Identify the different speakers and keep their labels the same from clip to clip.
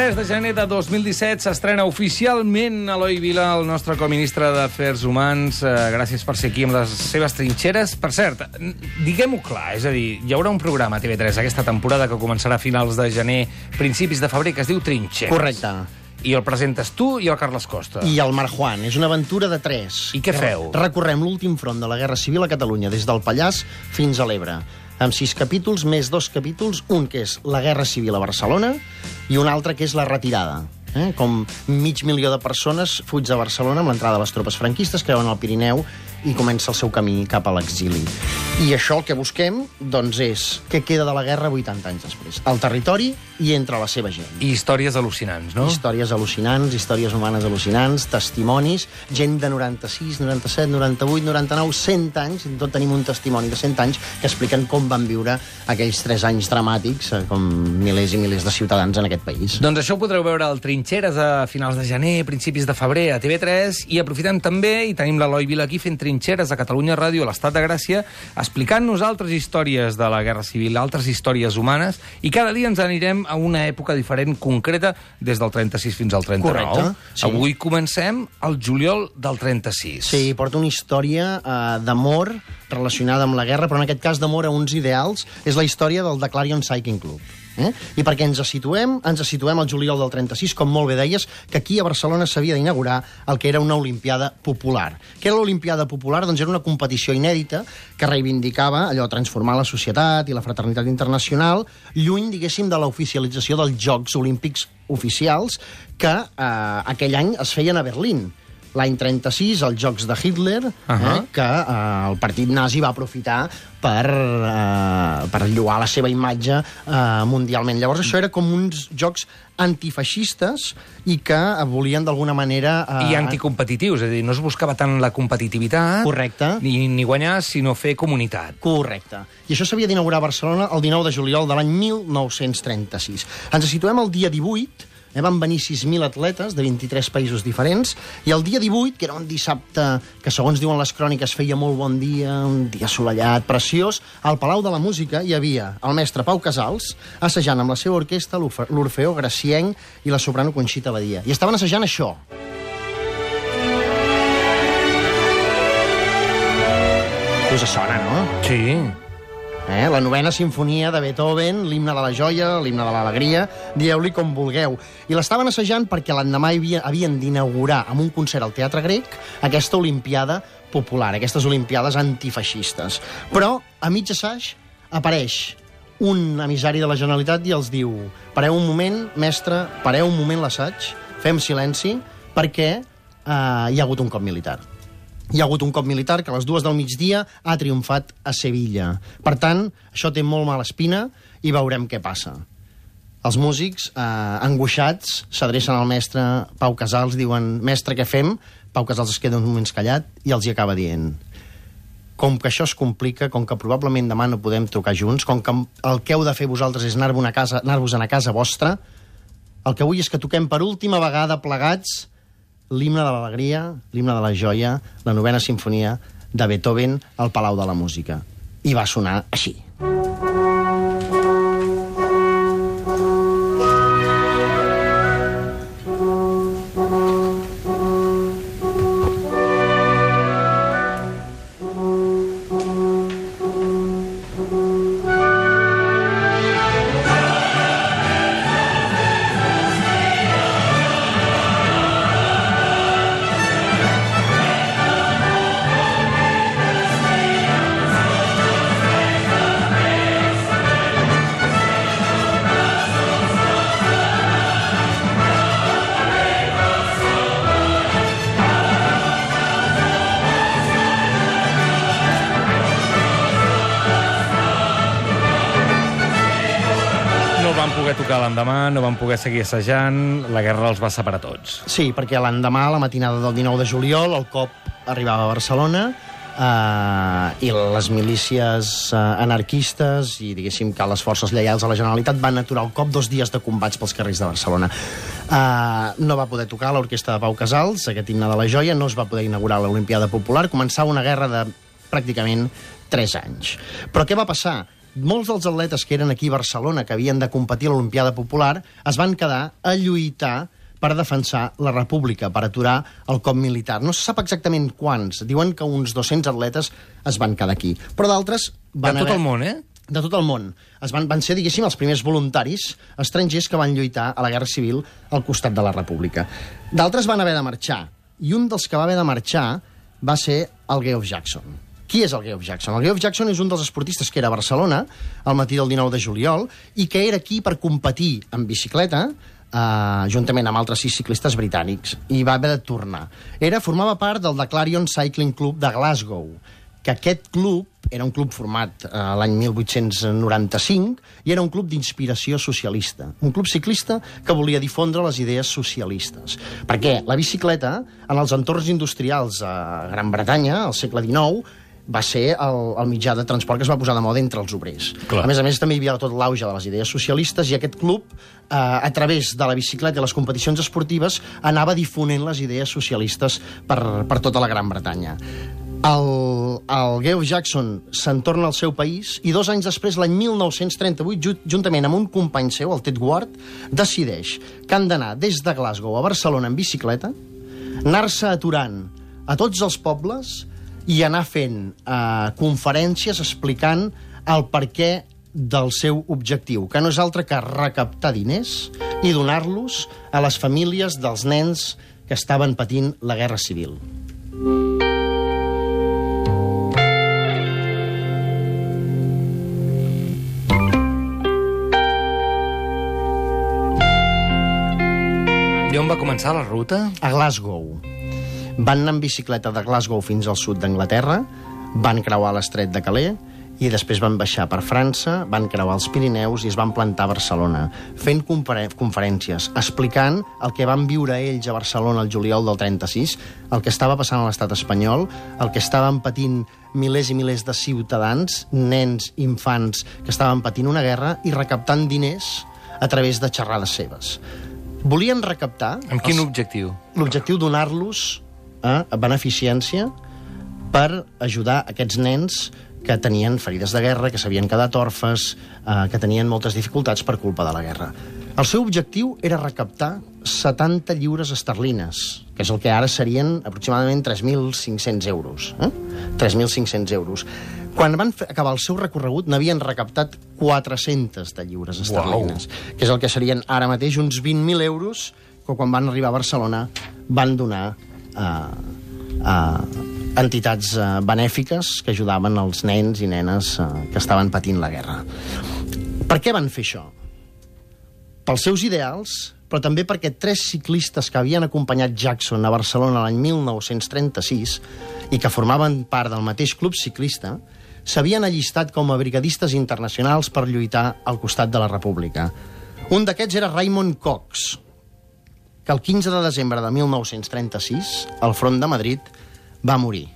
Speaker 1: ...3 de gener de 2017 s'estrena oficialment Eloi Vila, el nostre coministre d'Afers Humans. Eh, gràcies per ser aquí amb les seves trinxeres. Per cert, diguem-ho clar, és a dir, hi haurà un programa a TV3 aquesta temporada que començarà a finals de gener, principis de febrer, que es diu Trinxeres.
Speaker 2: Correcte.
Speaker 1: I el presentes tu i el Carles Costa.
Speaker 2: I el Mar Juan. És una aventura de tres.
Speaker 1: I què feu?
Speaker 2: Recorrem l'últim front de la Guerra Civil a Catalunya, des del Pallars fins a l'Ebre. Amb sis capítols, més dos capítols, un que és la Guerra Civil a Barcelona i un altre que és la retirada. Eh? Com mig milió de persones fuig a Barcelona amb l'entrada de les tropes franquistes, creuen al Pirineu i comença el seu camí cap a l'exili. I això el que busquem, doncs, és què queda de la guerra 80 anys després. El territori i entre la seva gent.
Speaker 1: I històries al·lucinants, no?
Speaker 2: Històries al·lucinants, històries humanes al·lucinants, testimonis, gent de 96, 97, 98, 99, 100 anys, tot tenim un testimoni de 100 anys que expliquen com van viure aquells 3 anys dramàtics, eh, com milers i milers de ciutadans en aquest país.
Speaker 1: Doncs això ho podreu veure al Trinxeres a finals de gener, principis de febrer a TV3 i aprofitant també, i tenim l'Eloi Vila aquí fent Trinxeres a Catalunya Ràdio, a l'Estat de Gràcia, explicant-nos altres històries de la Guerra Civil, altres històries humanes, i cada dia ens anirem a una època diferent, concreta, des del 36 fins al 39.
Speaker 2: Correcte, sí.
Speaker 1: Avui comencem al juliol del 36.
Speaker 2: Sí, porta una història eh, d'amor relacionada amb la guerra, però en aquest cas d'amor a uns ideals. És la història del The Clarion Cycling Club. Eh? I perquè ens situem, ens situem al juliol del 36, com molt bé deies, que aquí a Barcelona s'havia d'inaugurar el que era una Olimpiada Popular. Què era l'Olimpiada Popular? Doncs era una competició inèdita que reivindicava allò, transformar la societat i la fraternitat internacional, lluny, diguéssim, de l'oficialització dels Jocs Olímpics oficials que eh, aquell any es feien a Berlín l'any 36, els Jocs de Hitler, uh. -huh. eh, que eh, el partit nazi va aprofitar per, eh, per lloar la seva imatge eh, mundialment. Llavors això era com uns jocs antifeixistes i que eh, volien d'alguna manera... Eh,
Speaker 1: I anticompetitius, és a dir, no es buscava tant la competitivitat
Speaker 2: Correcte.
Speaker 1: ni, ni guanyar, sinó fer comunitat.
Speaker 2: Correcte. I això s'havia d'inaugurar a Barcelona el 19 de juliol de l'any 1936. Ens situem el dia 18, eh, van venir 6.000 atletes de 23 països diferents, i el dia 18, que era un dissabte que, segons diuen les cròniques, feia molt bon dia, un dia assolellat, preciós, al Palau de la Música hi havia el mestre Pau Casals assajant amb la seva orquestra l'Orfe- l'Orfeó Gracienc i la soprano Conxita Badia. I estaven assajant això. Us sona, no?
Speaker 1: Sí.
Speaker 2: Eh? La novena sinfonia de Beethoven, l'himne de la joia, l'himne de l'alegria, dieu-li com vulgueu. I l'estaven assajant perquè l'endemà havien d'inaugurar amb un concert al Teatre Grec aquesta Olimpiada popular, aquestes Olimpiades antifeixistes. Però, a mig assaig, apareix un emissari de la Generalitat i els diu pareu un moment, mestre, pareu un moment l'assaig, fem silenci, perquè eh, hi ha hagut un cop militar hi ha hagut un cop militar que a les dues del migdia ha triomfat a Sevilla. Per tant, això té molt mala espina i veurem què passa. Els músics, eh, angoixats, s'adrecen al mestre Pau Casals, diuen, mestre, què fem? Pau Casals es queda uns moments callat i els hi acaba dient, com que això es complica, com que probablement demà no podem trucar junts, com que el que heu de fer vosaltres és anar-vos a casa, anar-vos a casa vostra, el que vull és que toquem per última vegada plegats l'himne de l'alegria, l'himne de la joia, la novena sinfonia de Beethoven al Palau de la Música. I va sonar així.
Speaker 1: van tocar l'endemà, no van poder seguir assajant, la guerra els va separar tots.
Speaker 2: Sí, perquè l'endemà, la matinada del 19 de juliol, el cop arribava a Barcelona eh, i les milícies eh, anarquistes i, diguéssim, que les forces lleials a la Generalitat van aturar el cop dos dies de combats pels carrers de Barcelona. Eh, no va poder tocar l'orquestra de Pau Casals, aquest himne de la joia, no es va poder inaugurar l'Olimpiada Popular, començava una guerra de pràcticament 3 anys. Però què va passar? Molts dels atletes que eren aquí a Barcelona, que havien de competir a l'Olimpiada Popular, es van quedar a lluitar per defensar la república, per aturar el cop militar. No se sap exactament quants. Diuen que uns 200 atletes es van quedar aquí. Però d'altres van
Speaker 1: De tot
Speaker 2: haver...
Speaker 1: el món, eh?
Speaker 2: De tot el món. Es van, van ser, diguéssim, els primers voluntaris estrangers que van lluitar a la Guerra Civil al costat de la República. D'altres van haver de marxar. I un dels que va haver de marxar va ser el Geoff Jackson. Qui és el Geoff Jackson? El Geoff Jackson és un dels esportistes que era a Barcelona al matí del 19 de juliol i que era aquí per competir en bicicleta Uh, juntament amb altres sis ciclistes britànics i va haver de tornar. Era, formava part del The Clarion Cycling Club de Glasgow, que aquest club era un club format uh, l'any 1895 i era un club d'inspiració socialista. Un club ciclista que volia difondre les idees socialistes. Perquè la bicicleta, en els entorns industrials a Gran Bretanya, al segle XIX, va ser el, el mitjà de transport que es va posar de moda entre els obrers.
Speaker 1: Clar.
Speaker 2: A més a més, també hi havia tot l'auge de les idees socialistes i aquest club, eh, a través de la bicicleta i les competicions esportives, anava difonent les idees socialistes per, per tota la Gran Bretanya. El, el Geoff Jackson se'n torna al seu país i dos anys després, l'any 1938, ju juntament amb un company seu, el Ted Ward, decideix que han d'anar des de Glasgow a Barcelona en bicicleta, anar-se aturant a tots els pobles i anar fent eh, conferències explicant el per què del seu objectiu, que no és altre que recaptar diners i donar-los a les famílies dels nens que estaven patint la Guerra Civil.
Speaker 1: I on va començar la ruta?
Speaker 2: A Glasgow. Van anar en bicicleta de Glasgow fins al sud d'Anglaterra, van creuar l'estret de Calais i després van baixar per França, van creuar els Pirineus i es van plantar a Barcelona, fent conferències, explicant el que van viure ells a Barcelona el juliol del 36, el que estava passant a l'estat espanyol, el que estaven patint milers i milers de ciutadans, nens, infants, que estaven patint una guerra i recaptant diners a través de xerrades seves. Volien recaptar...
Speaker 1: Amb quin
Speaker 2: els-
Speaker 1: objectiu?
Speaker 2: l'objectiu donar-los a beneficència per ajudar aquests nens que tenien ferides de guerra, que s'havien quedat orfes, eh, que tenien moltes dificultats per culpa de la guerra. El seu objectiu era recaptar 70 lliures esterlines, que és el que ara serien aproximadament 3.500 euros. Eh? 3.500 euros. Quan van acabar el seu recorregut n'havien recaptat 400 de lliures esterlines, que és el que serien ara mateix uns 20.000 euros que quan van arribar a Barcelona van donar a, a entitats eh, benèfiques que ajudaven els nens i nenes eh, que estaven patint la guerra. Per què van fer això? Pels seus ideals, però també perquè tres ciclistes que havien acompanyat Jackson a Barcelona l'any 1936 i que formaven part del mateix club ciclista s'havien allistat com a brigadistes internacionals per lluitar al costat de la República. Un d'aquests era Raymond Cox, que el 15 de desembre de 1936, al front de Madrid, va morir.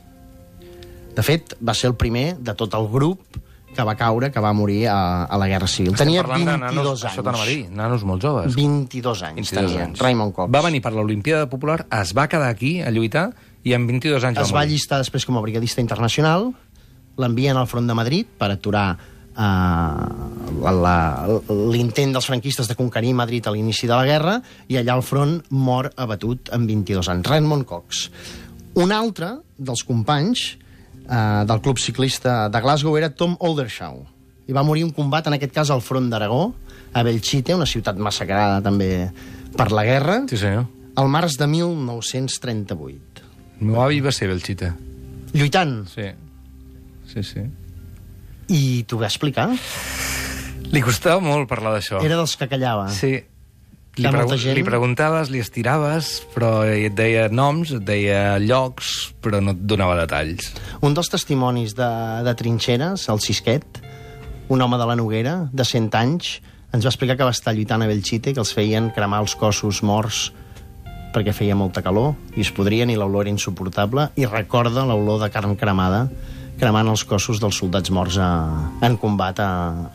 Speaker 2: De fet, va ser el primer de tot el grup que va caure, que va morir a, a la Guerra Civil. Tenia
Speaker 1: Parlant de
Speaker 2: 22
Speaker 1: nanos,
Speaker 2: anys.
Speaker 1: Això t'anava a dir, nanos molt joves.
Speaker 2: 22 anys
Speaker 1: 22
Speaker 2: tenia,
Speaker 1: anys.
Speaker 2: Raymond Cox.
Speaker 1: Va venir per l'Olimpiada Popular, es va quedar aquí a lluitar i amb 22 anys
Speaker 2: Es va
Speaker 1: morir.
Speaker 2: allistar després com a brigadista internacional, l'envien al front de Madrid per aturar eh, la- l'intent dels franquistes de conquerir Madrid a l'inici de la guerra i allà al front mor abatut amb 22 anys. Raymond Cox. Un altre dels companys eh, del club ciclista de Glasgow era Tom Oldershaw. I va morir un combat, en aquest cas, al front d'Aragó, a Belchite, una ciutat massacrada també per la guerra,
Speaker 1: Sí, senyor.
Speaker 2: al març de 1938.
Speaker 1: El meu avi va ser Belchita.
Speaker 2: Lluitant.
Speaker 1: Sí. Sí, sí.
Speaker 2: I t'ho va explicar?
Speaker 1: Li costava molt parlar d'això.
Speaker 2: Era dels que callava.
Speaker 1: Sí. Li, pregu
Speaker 2: gent-
Speaker 1: li preguntaves, li estiraves, però et deia noms, et deia llocs, però no et donava detalls.
Speaker 2: Un dels testimonis de, de trinxeres, el Sisquet, un home de la Noguera, de 100 anys, ens va explicar que va estar lluitant a Belchite, que els feien cremar els cossos morts perquè feia molta calor i es podrien i l'olor era insuportable i recorda l'olor de carn cremada cremant els cossos dels soldats morts a, en combat a,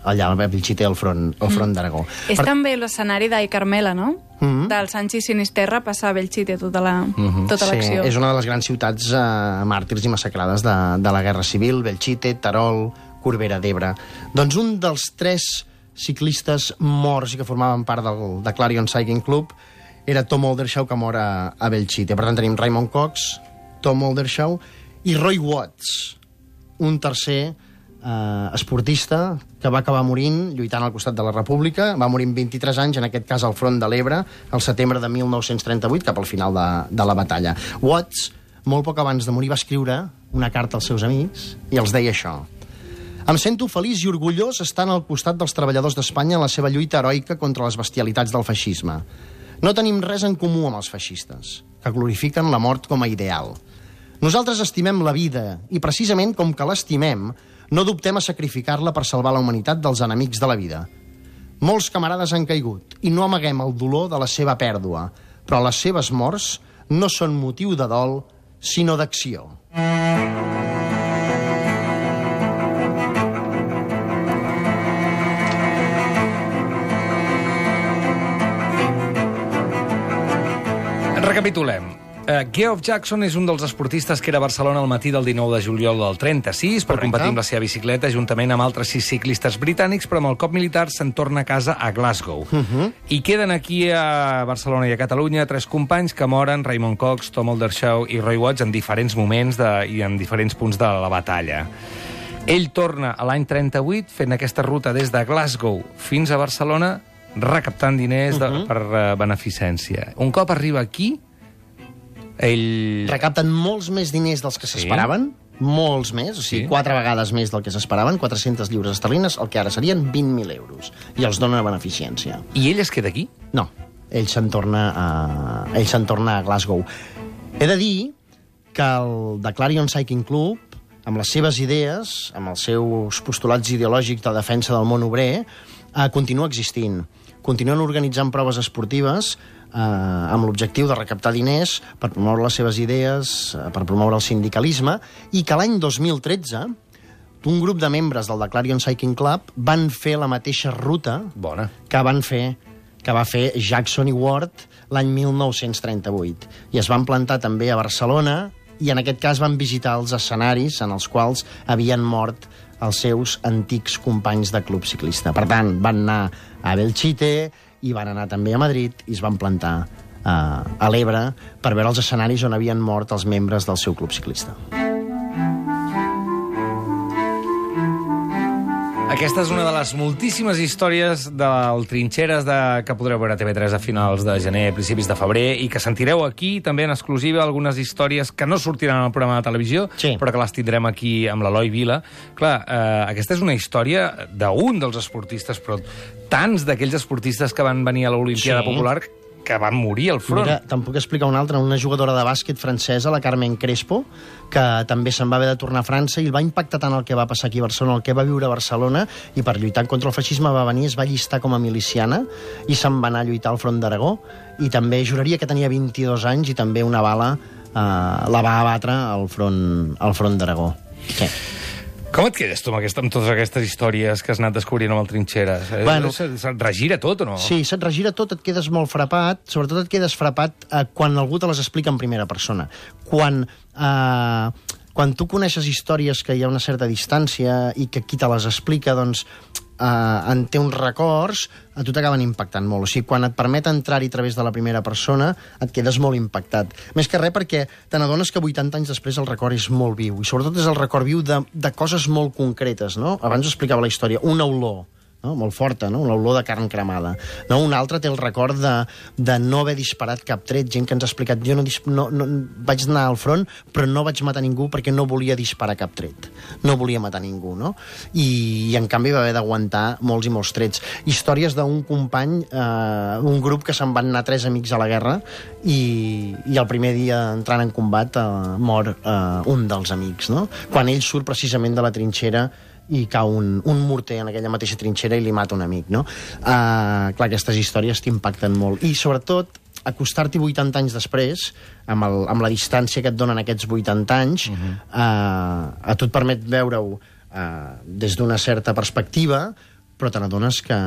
Speaker 2: allà a Belchite al front, al front d'Aragó.
Speaker 3: És
Speaker 2: Per-
Speaker 3: també l'escenari d'Ai Carmela, no?
Speaker 2: Mhm.
Speaker 3: Del Sanchi Sinisterra passar a Belchite tota la- tota
Speaker 2: Sí,
Speaker 3: l'acció.
Speaker 2: és una de les grans ciutats eh, màrtirs i massacrades de, de la Guerra Civil, Belchite, Terol, Corbera d'Ebre. Doncs un dels tres ciclistes morts i que formaven part del, de Clarion Cycling Club era Tom Oldershaw, que mor a, a Belchite. Per tant, tenim Raymond Cox, Tom Oldershaw i Roy Watts, un tercer eh, esportista que va acabar morint lluitant al costat de la República. Va morir amb 23 anys, en aquest cas al front de l'Ebre, al setembre de 1938, cap al final de, de la batalla. Watts, molt poc abans de morir, va escriure una carta als seus amics i els deia això. Em sento feliç i orgullós estant al costat dels treballadors d'Espanya en la seva lluita heroica contra les bestialitats del feixisme. No tenim res en comú amb els feixistes, que glorifiquen la mort com a ideal. Nosaltres estimem la vida i, precisament com que l'estimem, no dubtem a sacrificar-la per salvar la humanitat dels enemics de la vida. Molts camarades han caigut i no amaguem el dolor de la seva pèrdua, però les seves morts no són motiu de dol, sinó d'acció.
Speaker 1: Recapitulem. Uh, Geoff Jackson és un dels esportistes que era a Barcelona el matí del 19 de juliol del 36 per
Speaker 2: Correcte.
Speaker 1: competir amb la seva bicicleta juntament amb altres sis ciclistes britànics, però amb el cop militar se'n torna a casa a Glasgow. Uh -huh. I queden aquí a Barcelona i a Catalunya tres companys que moren, Raymond Cox, Tom Oldershaw i Roy Watts, en diferents moments de, i en diferents punts de la batalla. Ell torna a l'any 38 fent aquesta ruta des de Glasgow fins a Barcelona recaptant diners de, uh -huh. per uh, beneficència. Un cop arriba aquí, ell...
Speaker 2: Recapten molts més diners dels que
Speaker 1: Sí.
Speaker 2: s'esperaven, molts més, o sigui,
Speaker 1: Sí.
Speaker 2: quatre vegades més del que s'esperaven, 400 lliures esterlines, el que ara serien 20.000 euros, i els donen a beneficència.
Speaker 1: I ell es queda aquí?
Speaker 2: No, ell se'n torna, a... ell se'n torna a Glasgow. He de dir que el The Clarion Cycling Club, amb les seves idees, amb els seus postulats ideològics de defensa del món obrer, eh, continua existint. Continuen organitzant proves esportives eh, amb l'objectiu de recaptar diners per promoure les seves idees, eh, per promoure el sindicalisme, i que l'any 2013 un grup de membres del The Clarion Cycling Club van fer la mateixa ruta
Speaker 1: Bona.
Speaker 2: que van fer que va fer Jackson i Ward l'any 1938. I es van plantar també a Barcelona i en aquest cas van visitar els escenaris en els quals havien mort els seus antics companys de club ciclista. Per tant, van anar a Belchite i van anar també a Madrid i es van plantar eh, a l'Ebre per veure els escenaris on havien mort els membres del seu club ciclista.
Speaker 1: Aquesta és una de les moltíssimes històries del Trinxeres de, que podreu veure a TV3 a finals de gener, principis de febrer, i que sentireu aquí també en exclusiva algunes històries que no sortiran al programa de televisió,
Speaker 2: Sí.
Speaker 1: però que les tindrem aquí amb l'Eloi Vila. Clar, eh, aquesta és una història d'un dels esportistes, però tants d'aquells esportistes que van venir a l'Olimpiada
Speaker 2: Sí.
Speaker 1: Popular que van morir al front.
Speaker 2: Mira, te'n puc explicar una altra, una jugadora de bàsquet francesa, la Carmen Crespo, que també se'n va haver de tornar a França i el va impactar tant el que va passar aquí a Barcelona, el que va viure a Barcelona, i per lluitar contra el feixisme va venir, es va llistar com a miliciana i se'n va anar a lluitar al front d'Aragó i també juraria que tenia 22 anys i també una bala eh, la va abatre al front, al front d'Aragó. Sí.
Speaker 1: Com et quedes tu amb, aquesta, amb totes aquestes històries que has anat descobrint amb el Trinxeres? Eh,
Speaker 2: Bueno.
Speaker 1: se't, se't regira tot o no?
Speaker 2: Sí, se't regira tot, et quedes molt frapat, sobretot et quedes frapat eh, quan algú te les explica en primera persona. Quan, eh, quan tu coneixes històries que hi ha una certa distància i que qui te les explica, doncs, eh, en té uns records, a tu t'acaben impactant molt. O sigui, quan et permet entrar-hi a través de la primera persona, et quedes molt impactat. Més que res perquè te n'adones que 80 anys després el record és molt viu, i sobretot és el record viu de, de coses molt concretes, no? Abans explicava la història, una olor, no? molt forta, no? l'olor de carn cremada. No? Un altre té el record de, de no haver disparat cap tret, gent que ens ha explicat jo no, no, no, vaig anar al front però no vaig matar ningú perquè no volia disparar cap tret. No volia matar ningú, no? I, i en canvi va haver d'aguantar molts i molts trets. Històries d'un company, eh, un grup que se'n van anar tres amics a la guerra i, i el primer dia entrant en combat eh, mor eh, un dels amics, no? Quan ell surt precisament de la trinxera i cau un, un morter en aquella mateixa trinxera i li mata un amic, no? Uh, clar, aquestes històries t'impacten molt. I, sobretot, acostar-t'hi 80 anys després, amb, el, amb la distància que et donen aquests 80 anys, uh -huh. uh, a tu et permet veure-ho uh, des d'una certa perspectiva, però te n'adones que,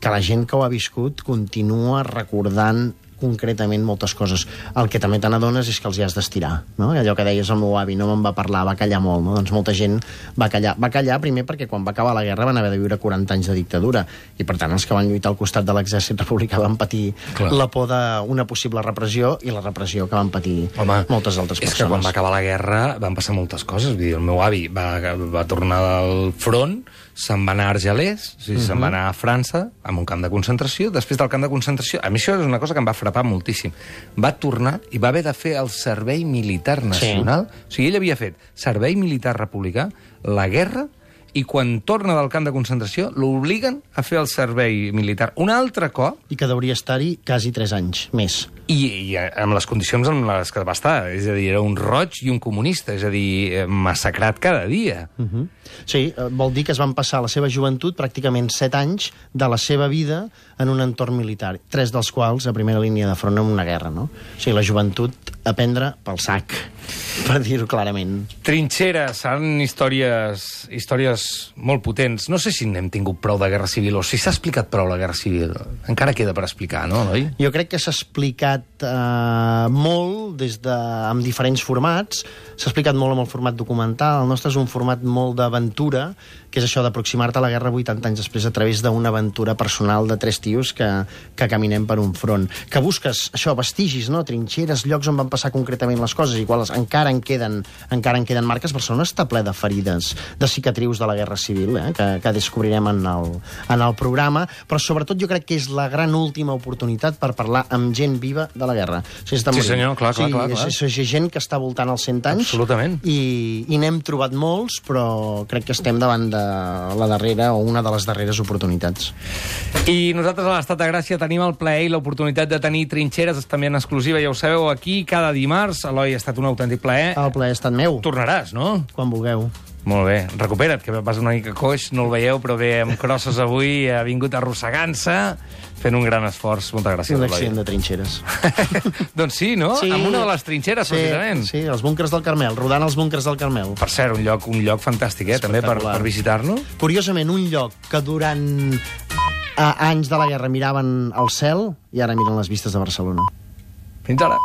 Speaker 2: que la gent que ho ha viscut continua recordant concretament moltes coses. El que també te n'adones és que els hi has d'estirar, no? Allò que deies el meu avi, no me'n va parlar, va callar molt, no? Doncs molta gent va callar. Va callar primer perquè quan va acabar la guerra van haver de viure 40 anys de dictadura i per tant els que van lluitar al costat de l'exèrcit republicà van patir
Speaker 1: Clar.
Speaker 2: la por d'una possible repressió i la repressió que van patir
Speaker 1: Home,
Speaker 2: moltes altres
Speaker 1: és
Speaker 2: persones.
Speaker 1: que quan va acabar la guerra van passar moltes coses. Vull dir, el meu avi va, va tornar del front, se'n va anar a Argelers, o sigui, se'n va anar a França, a un camp de concentració. Després del camp de concentració, a mi això és una cosa que em va frapar moltíssim. Va tornar i va haver de fer el servei militar nacional. Sí. O sigui, ell havia fet servei militar republicà, la guerra, i quan torna del camp de concentració l'obliguen a fer el servei militar. Un altre cop,
Speaker 2: I que hauria estar-hi quasi 3 anys més.
Speaker 1: I, i amb les condicions en les que va estar. És a dir, era un roig i un comunista, és a dir, eh, massacrat cada dia.
Speaker 2: Uh -huh. Sí, eh, vol dir que es van passar la seva joventut pràcticament 7 anys de la seva vida en un entorn militar, tres dels quals a primera línia de front en una guerra, no? O sigui, la joventut a prendre pel sac, per dir-ho clarament.
Speaker 1: Trinxeres, seran històries, històries molt potents. No sé si n'hem tingut prou de Guerra Civil o si s'ha explicat prou la Guerra Civil. Encara queda per explicar, no, Eloi?
Speaker 2: Jo crec que s'ha explicat eh, molt des de, amb diferents formats. S'ha explicat molt amb el format documental. El nostre és un format molt d'aventura, que és això d'aproximar-te a la guerra 80 anys després a través d'una aventura personal de tres tios que, que caminem per un front. Que busques, això, vestigis, no? trinxeres, llocs on van passar concretament les coses, igual encara en queden, encara en queden marques. Barcelona està ple de ferides, de cicatrius de la guerra civil, eh? que, que descobrirem en el, en el programa, però sobretot jo crec que és la gran última oportunitat per parlar amb gent viva de la guerra. O sigui,
Speaker 1: Sí, senyor, clar, clar,
Speaker 2: sí,
Speaker 1: clar, clar.
Speaker 2: És, és, és gent que està voltant els 100 anys
Speaker 1: Absolutament.
Speaker 2: i, i n'hem trobat molts, però crec que estem davant de la darrera o una de les darreres oportunitats.
Speaker 1: I nosaltres a l'Estat de Gràcia tenim el plaer i l'oportunitat de tenir trinxeres també en exclusiva, ja ho sabeu, aquí cada dimarts. Eloi, ha estat un autèntic plaer.
Speaker 2: El plaer ha estat meu,
Speaker 1: Tornaràs, no?
Speaker 2: quan vulgueu.
Speaker 1: Molt bé, recupera't, que vas una mica coix, no el veieu, però bé, amb crosses avui, ha vingut arrossegant-se, fent un gran esforç. Moltes gràcies,
Speaker 2: Un accident de trinxeres.
Speaker 1: doncs sí, no? Sí. Amb una de les trinxeres,
Speaker 2: sí,
Speaker 1: precisament.
Speaker 2: Sí, els búnkers del Carmel, rodant els búnkers del Carmel.
Speaker 1: Per cert, un lloc, un lloc fantàstic, eh, també, per, per visitar-lo.
Speaker 2: Curiosament, un lloc que durant a, anys de la guerra miraven el cel i ara miren les vistes de Barcelona.
Speaker 1: Fins ara.